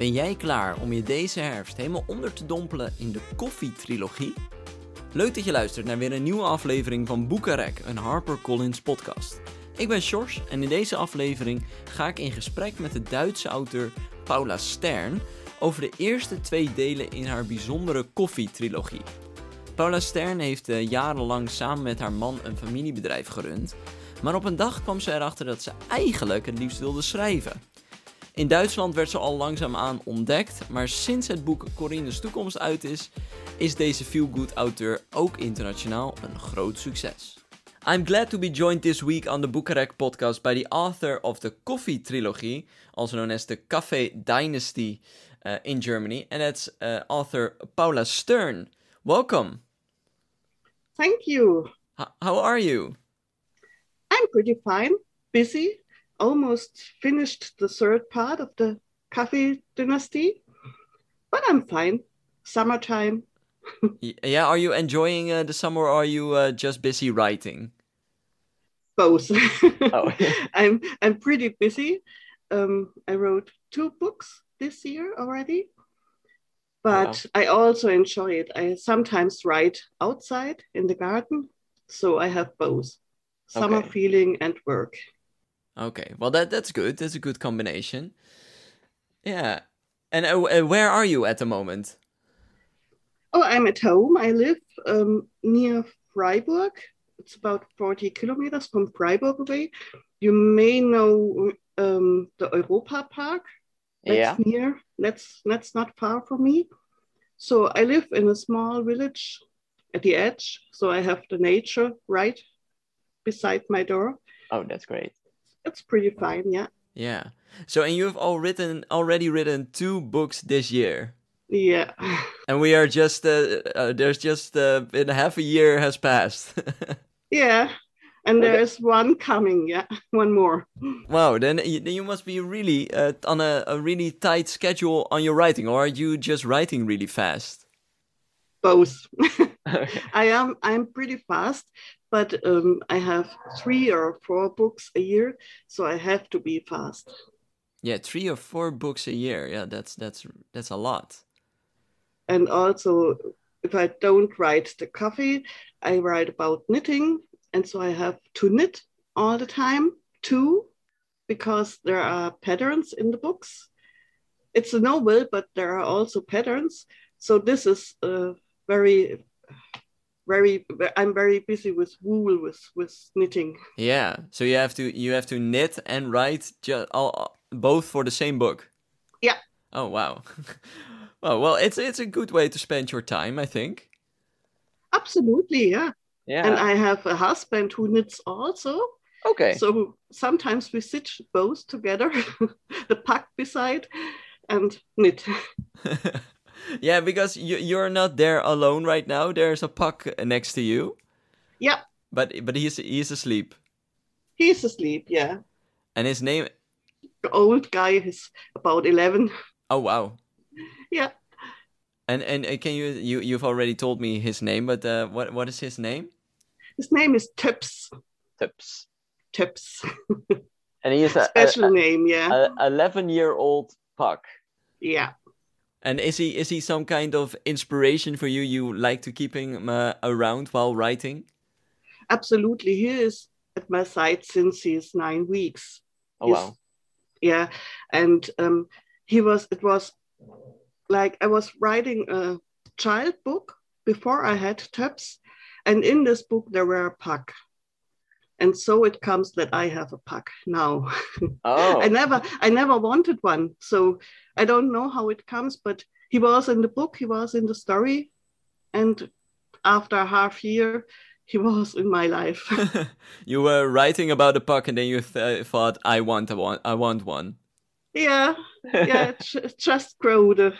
Ben jij klaar om je deze herfst helemaal onder te dompelen in de koffietrilogie? Leuk dat je luistert naar weer een nieuwe aflevering van Boekarek, een HarperCollins podcast. Ik ben Sjors en in deze aflevering ga ik in gesprek met de Duitse auteur Paula Stern over de eerste twee delen in haar bijzondere koffietrilogie. Paula Stern heeft eh, jarenlang samen met haar man een familiebedrijf gerund, maar op een dag kwam ze erachter dat ze eigenlijk het liefst wilde schrijven. In Duitsland werd ze al langzaamaan ontdekt, maar sinds het boek Corine's Toekomst uit is, is deze feel-good auteur ook internationaal een groot succes. I'm glad to be joined this week on the Bukarek podcast by the author of the Coffee Trilogy, also known as the Cafe Dynasty uh, in Germany, and that's uh, author Paula Stern. Welcome. Thank you. H- how are you? I'm pretty fine, busy, almost finished the third part of the Coffee Dynasty, but I'm fine. Summertime. Yeah, are you enjoying uh, the summer or are you uh, just busy writing? Both. Oh. I'm I'm pretty busy. Um, I wrote two books this year already, but I also enjoy it. I sometimes write outside in the garden, so I have both summer Okay. feeling and work. Okay, well that that's good. That's a good combination. Yeah, and uh, uh, where are you at the moment? Oh, I'm at home. I live um, near Freiburg. It's about 40 kilometers from Freiburg away. You may know um, the Europa Park. That's Yeah. near. That's that's not far from me. So I live in a small village at the edge. So I have the nature right beside my door. Oh, that's great. It's pretty fine, yeah. Yeah. So, and you have all written already written two books this year, Yeah. and we are just uh, uh, there's just uh, in half a year has passed. Yeah. And there's one coming, yeah. One more. wow. Then you, then you must be really uh, on a, a really tight schedule on your writing, or are you just writing really fast? Both. Okay. I am I'm pretty fast, but um, I have three or four books a year, so I have to be fast. Yeah, three or four books a year. Yeah, that's that's that's a lot. And also, if I don't write the coffee, I write about knitting, and so I have to knit all the time too, because there are patterns in the books. It's a novel, but there are also patterns. So this is uh, very, very. I'm very busy with wool, with with knitting. Yeah. So you have to you have to knit and write just all both for the same book. Yeah. Oh wow. well well, it's it's a good way to spend your time, I think. Absolutely, yeah. Yeah. And I have a husband who knits also. okay. So sometimes we sit both together, the pack beside, and knit. yeah, because you you're not there alone right now. There's a puck next to you, Yeah, but but he's he's asleep, he's asleep. Yeah, and his name. the old guy is about 11. Oh wow. Yeah, And and uh, can you you you've already told me his name, but uh, what what is his name? his name is Tips. tips. Tips, And he is a, special name. Yeah, a, 11 year old puck. yeah. And is he is he some kind of inspiration for you? You like to keep him uh, around while writing? Absolutely. He is at my side since he's nine weeks. Oh, He's- wow. yeah and um he was it was like i was writing a child book before i had tips and in this book there were a pack and so it comes that i have a puck now. Oh, i never i never wanted one. So i don't know how it comes but he was in the book he was in the story. And after a half year he was in my life. You were writing about a puck, and then you th- thought, "I want a one. I want one." yeah. Yeah it just growed.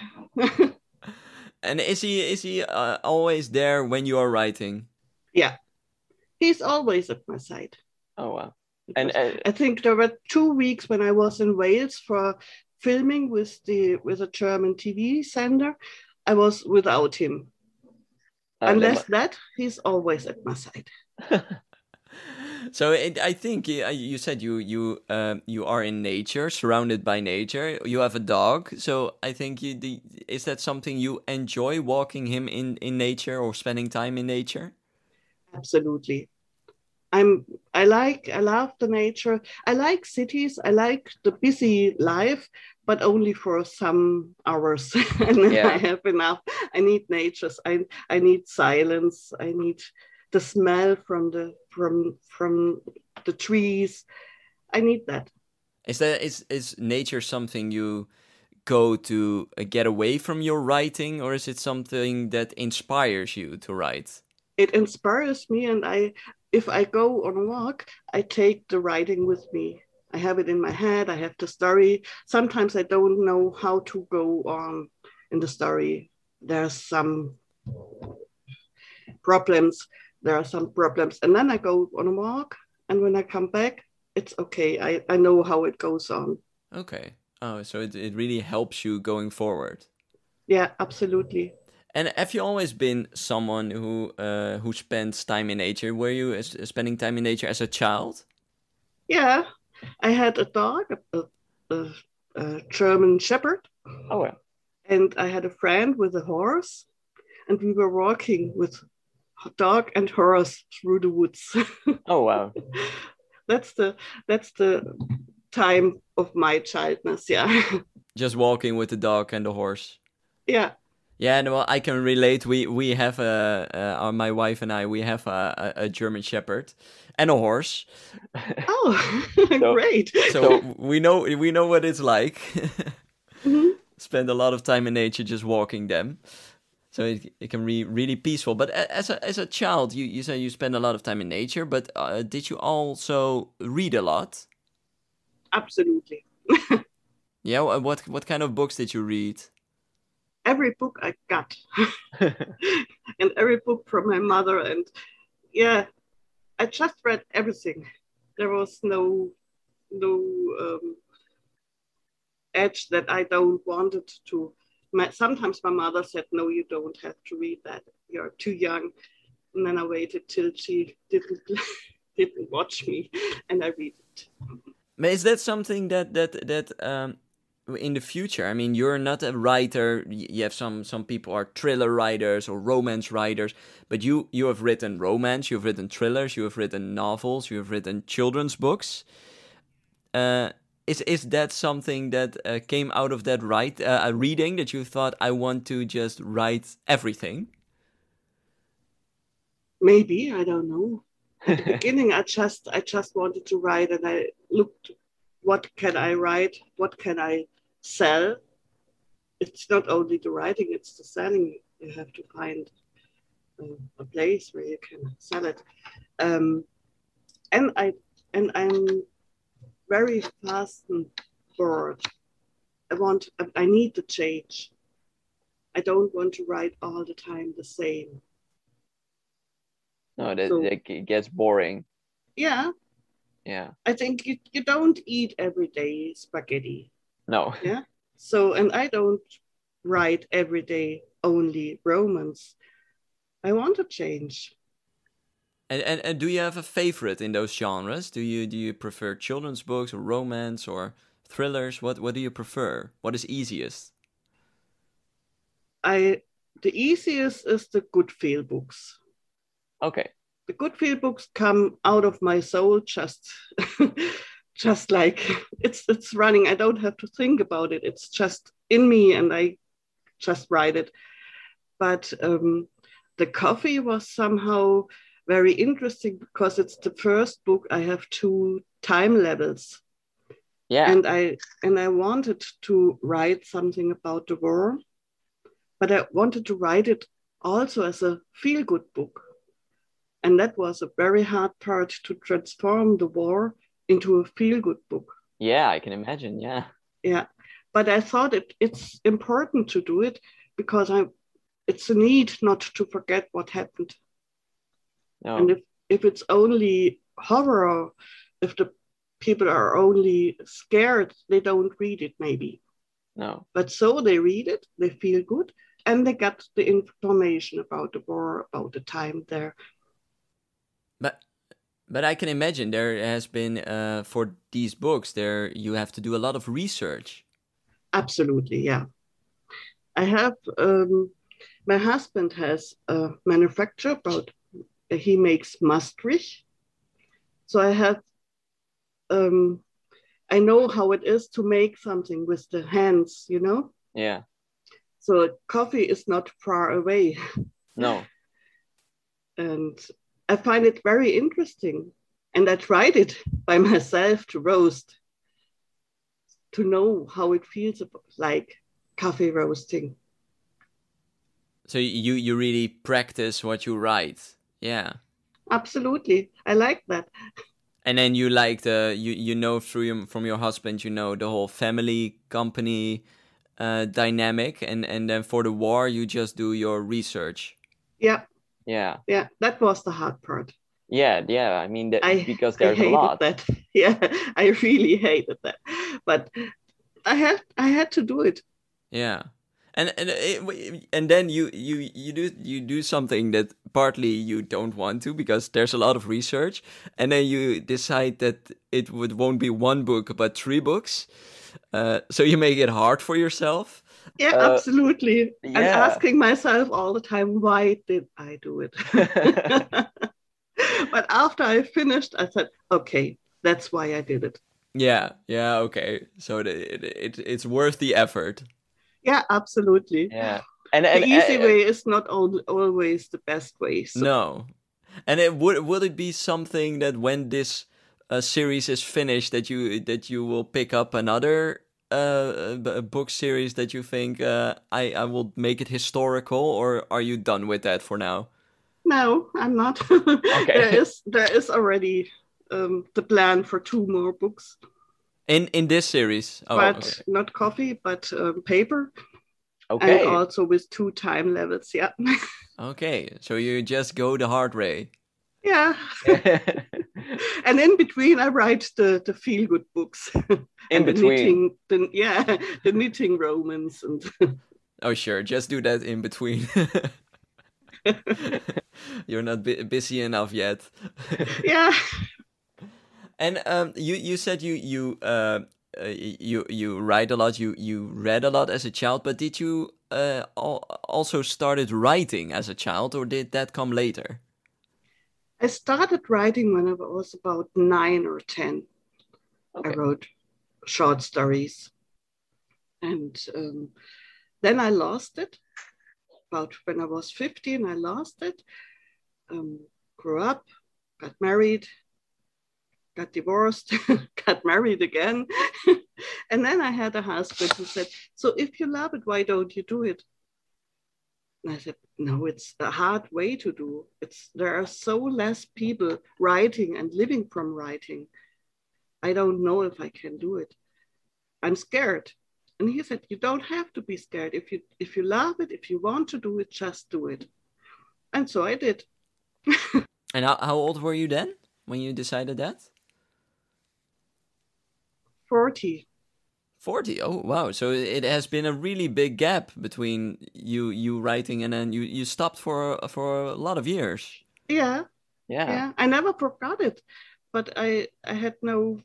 And is he is he uh, always there when you are writing? yeah he's always at my side oh wow. And uh, I think there were two weeks when I was in Wales for filming with the with a German TV sender. I was without him. uh, Unless that, he's always at my side. So it, I think uh, you said you you um, you are in nature, surrounded by nature. You have a dog, so I think you the, is that something you enjoy walking him in in nature or spending time in nature? Absolutely. I'm I like I love the nature. I like cities. I like the busy life, but only for some hours. and Yeah. I have enough. I need natures. I I need silence. I need the smell from the from from the trees. I need that. Is that is is nature something you go to uh, get away from your writing, or is it something that inspires you to write? It inspires me and I if I go on a walk, I take the writing with me. I have it in my head. I have the story. Sometimes I don't know how to go on in the story. There's some problems. There are some problems. And then I go on a walk. And when I come back, it's okay. I, I know how it goes on. Okay. Oh, so it it really helps you going forward. Yeah, absolutely. And have you always been someone who uh, who spends time in nature? Were you as, spending time in nature as a child? Yeah, I had a dog, a, a, a German Shepherd, Oh well. and I had a friend with a horse, and we were walking with dog and horse through the woods. Oh wow. that's the that's the time of my childness. Yeah, Just walking with the dog and the horse. yeah. Yeah, and well, I can relate. We we have a uh, uh, my wife and I we have a, a, a German Shepherd and a horse, Oh, So- great. so we know we know what it's like. Mhm. Spend a lot of time in nature just walking them, so it it can be really peaceful. But as a as a child, you you say you spend a lot of time in nature, but uh, did you also read a lot? Absolutely. Yeah, what what kind of books did you read? Every book I got, and every book from my mother, and yeah, I just read everything. There was no no um, edge that I don't wanted to. My, sometimes my mother said, "No, you don't have to read that. You're too young." And then I waited till she didn't didn't watch me, and I read it. Is that something that that that um in the future? I mean, you're not a writer. You have some some people are thriller writers or romance writers, but you you have written romance, you have written thrillers, you have written novels, you have written children's books. Uh, is is that something that uh, came out of that write uh, a reading that you thought I want to just write everything? Maybe I don't know. At the beginning, I just I just wanted to write, and I looked, what can I write? What can I sell? It's not only the writing; it's the selling. You have to find uh, a place where you can sell it. Um, and I and I'm very fast and bored. I want. I need to change. I don't want to write all the time the same. no, that, So- g- gets boring. Yeah, Yeah. I think you, you don't eat every day spaghetti. No. Yeah. So, and I don't write every day only romance. I want to change. And, and and do you have a favorite in those genres? Do you do you prefer children's books or romance or thrillers? What what do you prefer? What is easiest? I the easiest is the good feel books. Okay. The good feel books come out of my soul just just like it's it's running. I don't have to think about it. It's just in me and I just write it. But um, the coffee was somehow very interesting because it's the first book I have two time levels. Yeah. and i and i wanted to write something about the war but i wanted to write it also as a feel good book and that was a very hard part to transform the war into a feel good book yeah, I can imagine. Yeah. yeah but i thought it, it's important to do it because i it's a need not to forget what happened No. and if, if it's only horror if the people are only scared they don't read it maybe no. But so they read it, they feel good, and they get the information about the war, about the time there. But I can imagine there has been uh, for these books there you have to do a lot of research. Absolutely, yeah. I have um, my husband has a manufacturer but he makes Maastricht. So I have um, I know how it is to make something with the hands, you know. Yeah. So coffee is not far away. No. and I find it very interesting. And I tried it by myself to roast to know how it feels like coffee roasting. So you you really practice what you write. Yeah. Absolutely. I like that. And then you like the you you know through your, from your husband you know the whole family company uh, dynamic and and then for the war you just do your research. Yeah. Yeah. Yeah. That was the hard part. Yeah, yeah. I mean, that, I, because I there's a hated lot. that. Yeah, I really hated that. But I had I had to do it. Yeah. And and it, and then you you you do you do something that partly you don't want to because there's a lot of research, and then you decide that it would won't be one book but three books, uh, so you make it hard for yourself. Yeah, Uh, absolutely. I'm asking myself all the time, why did I do it? but after I finished, I said, okay, that's why I did it. Yeah, yeah, okay. So it, it, it it's worth the effort. Yeah, absolutely. yeah. And, The easy uh, way is not al- always the best way. So No, and it would would it be something that when this uh, series is finished that you that you will pick up another uh, b- book series that you think uh, I I will make it historical or are you done with that for now? no, I'm not. there is there is already um, the plan for two more books, In in this series, oh, but okay. not coffee, but um, paper, okay. and also with two time levels. Yeah, okay, so you just go the hard way. Yeah. and in between, I write the the feel good books. In and the between. knitting, the, yeah, the knitting romans and Oh sure, just do that in between. You're not bu- busy enough yet. yeah. And um, you you said you you uh, uh, you you write a lot. You you read a lot as a child, but did you uh, al- also started writing as a child, or did that come later? I started writing when I was about nine or ten. Okay. I wrote short stories, and um, then I lost it. About when I was fifteen, I lost it. Um, grew up, got married, got divorced, got married again, and then I had a husband who said, "So if you love it, why don't you do it?" And I said, no, it's a hard way to do. It's there are so less people writing and living from writing. I don't know if I can do it. I'm scared. And he said, you don't have to be scared. If you if you love it, if you want to do it, just do it. And so I did. And how, how old were you then when you decided that? 40. 40 oh wow so it has been a really big gap between you you writing and then you you stopped for for a lot of years Yeah, yeah. yeah. I never forgot it, but I I had no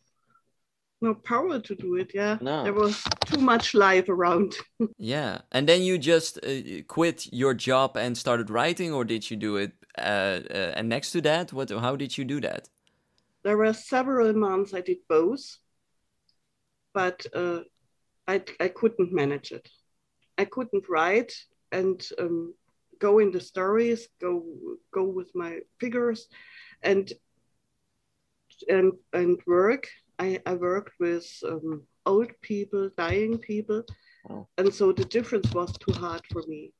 no power to do it. Yeah, No. there was too much life around. yeah and then you just uh, quit your job and started writing or did you do it uh, uh, and next to that what how did you do that there were several months I did both, but uh, I, I couldn't manage it. I couldn't write and um, go the stories, go go with my figures, and and and work. I, I worked with um, old people, dying people, Oh. and so the difference was too hard for me.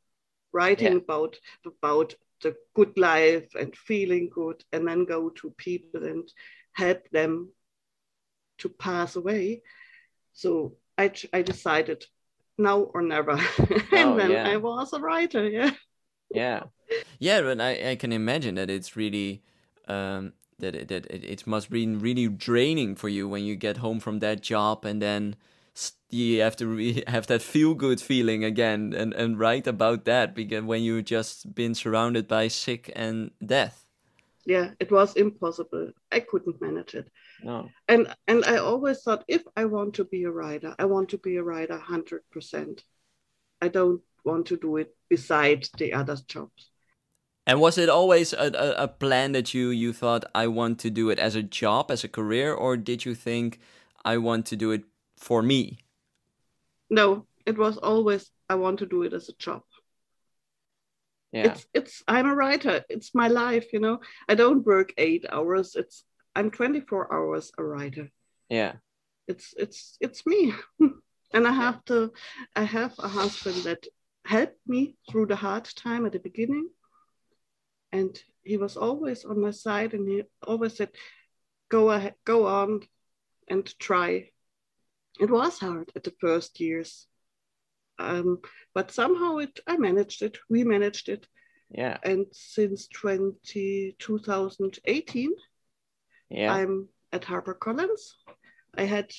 Writing Yeah. about about the good life and feeling good, and then go to people and help them to pass away. So I, I decided now or never. and Oh, then yeah. I was a writer. Yeah. Yeah. yeah but i, I can imagine that it's really um that it, that it, it must be really draining for you when you get home from that job and then you have to re- have that feel good feeling again and and write about that because when you just been surrounded by sick and death yeah, it was impossible. I couldn't manage it. No. And and I always thought if I want to be a writer, I want to be a writer hundred percent. I don't want to do it besides the other jobs. And was it always a, a, a, plan that you you thought I want to do it as a job, as a career, or did you think I want to do it for me? No, it was always I want to do it as a job. Yeah. It's it's I'm a writer. It's my life, you know. I don't work eight hours. It's I'm 24 hours a writer. Yeah. It's it's it's me. and I have to I have a husband that helped me through the hard time at the beginning. And he was always on my side and he always said, go ahead, go on and try. It was hard at the first years. Um, but somehow it I managed it. We managed it. Yeah. And since 20, 2018, yeah. I'm at HarperCollins. I had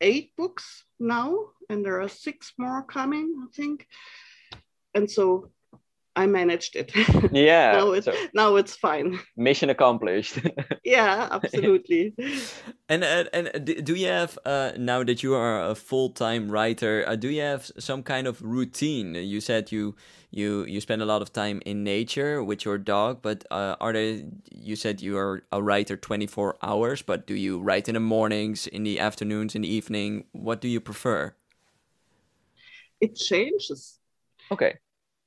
eight books now, and there are six more coming, I think. And so I managed it. Yeah. now, it's, so now it's fine. mission accomplished. yeah, absolutely. And uh, and do you have uh, now that you are a full time writer? Uh, do you have some kind of routine? You said you you you spend a lot of time in nature with your dog, but uh, are there? You said you are a writer twenty four hours, but do you write in the mornings, in the afternoons, in the evening? What do you prefer? It changes. Okay.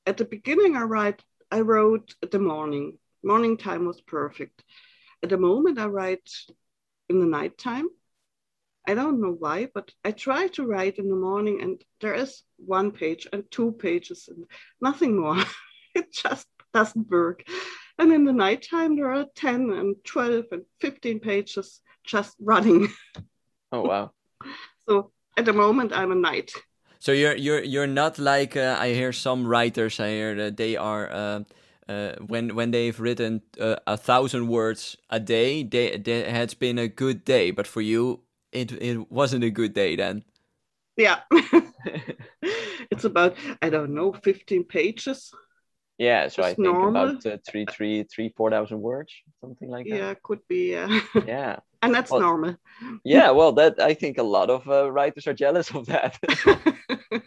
At the beginning, I write. I wrote at the morning. Morning time was perfect. At the moment, I write in the nighttime. I don't know why, but I try to write in the morning and there is one page and two pages and nothing more. it just doesn't work. And in the nighttime, there are 10 and 12 and 15 pages just running. Oh, wow. so at the moment, I'm a night. So you're you're you're not like uh, I hear some writers. I hear that they are uh, uh, when when they've written uh, a thousand words a day, they, they has been a good day. But for you, it it wasn't a good day then. Yeah, it's about I don't know, fifteen pages. Yeah, so Just I think normal. about uh, three, three, three, four thousand words, something like that. Yeah, could be. Yeah, Yeah. and that's Well- normal. Yeah. Well, that I think a lot of uh, writers are jealous of that.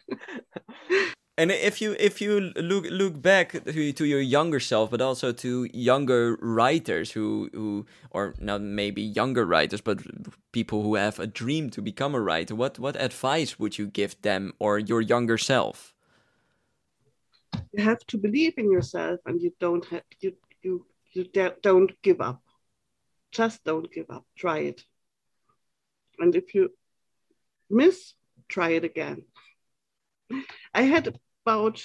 And if you if you look look back to, to your younger self, but also to younger writers who who or not maybe younger writers, but people who have a dream to become a writer, what what advice would you give them or your younger self? you have to believe in yourself and you don't have you you you don't give up just don't give up. Try it. And if you miss try it again. I had about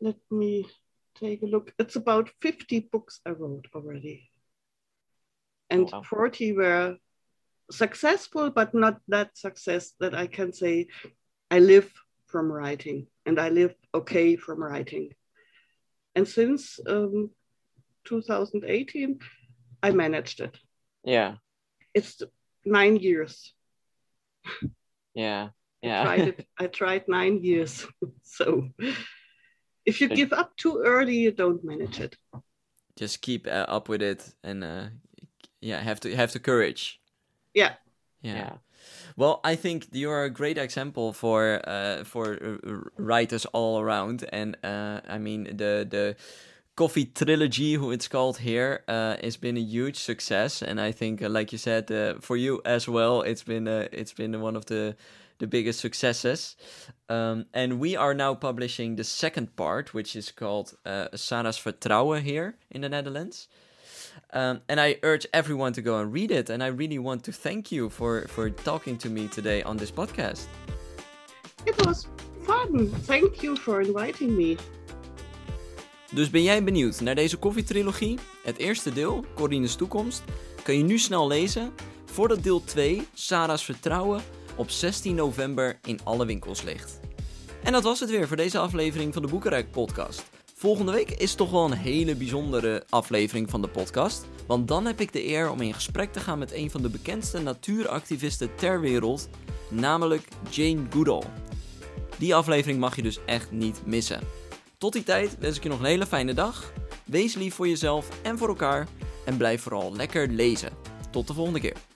let me take a look. It's about 50 books i wrote already. And Wow. 40 were successful but not that success that i can say i live from writing and I live okay from writing. And since um, 2018, I managed it. yeah. It's nine years. Yeah. I Yeah. tried it. I tried nine years. so if you So- give up too early, you don't manage it. Just keep uh, up with it, and uh, yeah, have to have the courage. Yeah. yeah. yeah. Well, I think you are a great example for uh, for uh, writers all around, and uh, I mean the the coffee trilogy, who it's called here, uh, has been a huge success, and I think, uh, like you said, uh, for you as well, it's been uh, it's been one of the the biggest successes. Um, and we are now publishing the second part, which is called uh, Sarah's Vertrouwen here in the Netherlands. Um, and I urge everyone to go and read it. And I really want to thank you for, for talking to me today on this podcast. It was fun. Thank you for inviting me. Dus ben jij benieuwd naar deze koffietrilogie? Het eerste deel, Corine's Toekomst, kan je nu snel lezen voordat deel 2, Sarah's Vertrouwen, op 16 november in alle winkels ligt. En dat was het weer voor deze aflevering van de Boekenrijk podcast. Volgende week is toch wel een hele bijzondere aflevering van de podcast. Want dan heb ik de eer om in gesprek te gaan met een van de bekendste natuuractivisten ter wereld, namelijk Jane Goodall. Die aflevering mag je dus echt niet missen. Tot die tijd wens ik je nog een hele fijne dag. Wees lief voor jezelf en voor elkaar. En blijf vooral lekker lezen. Tot de volgende keer.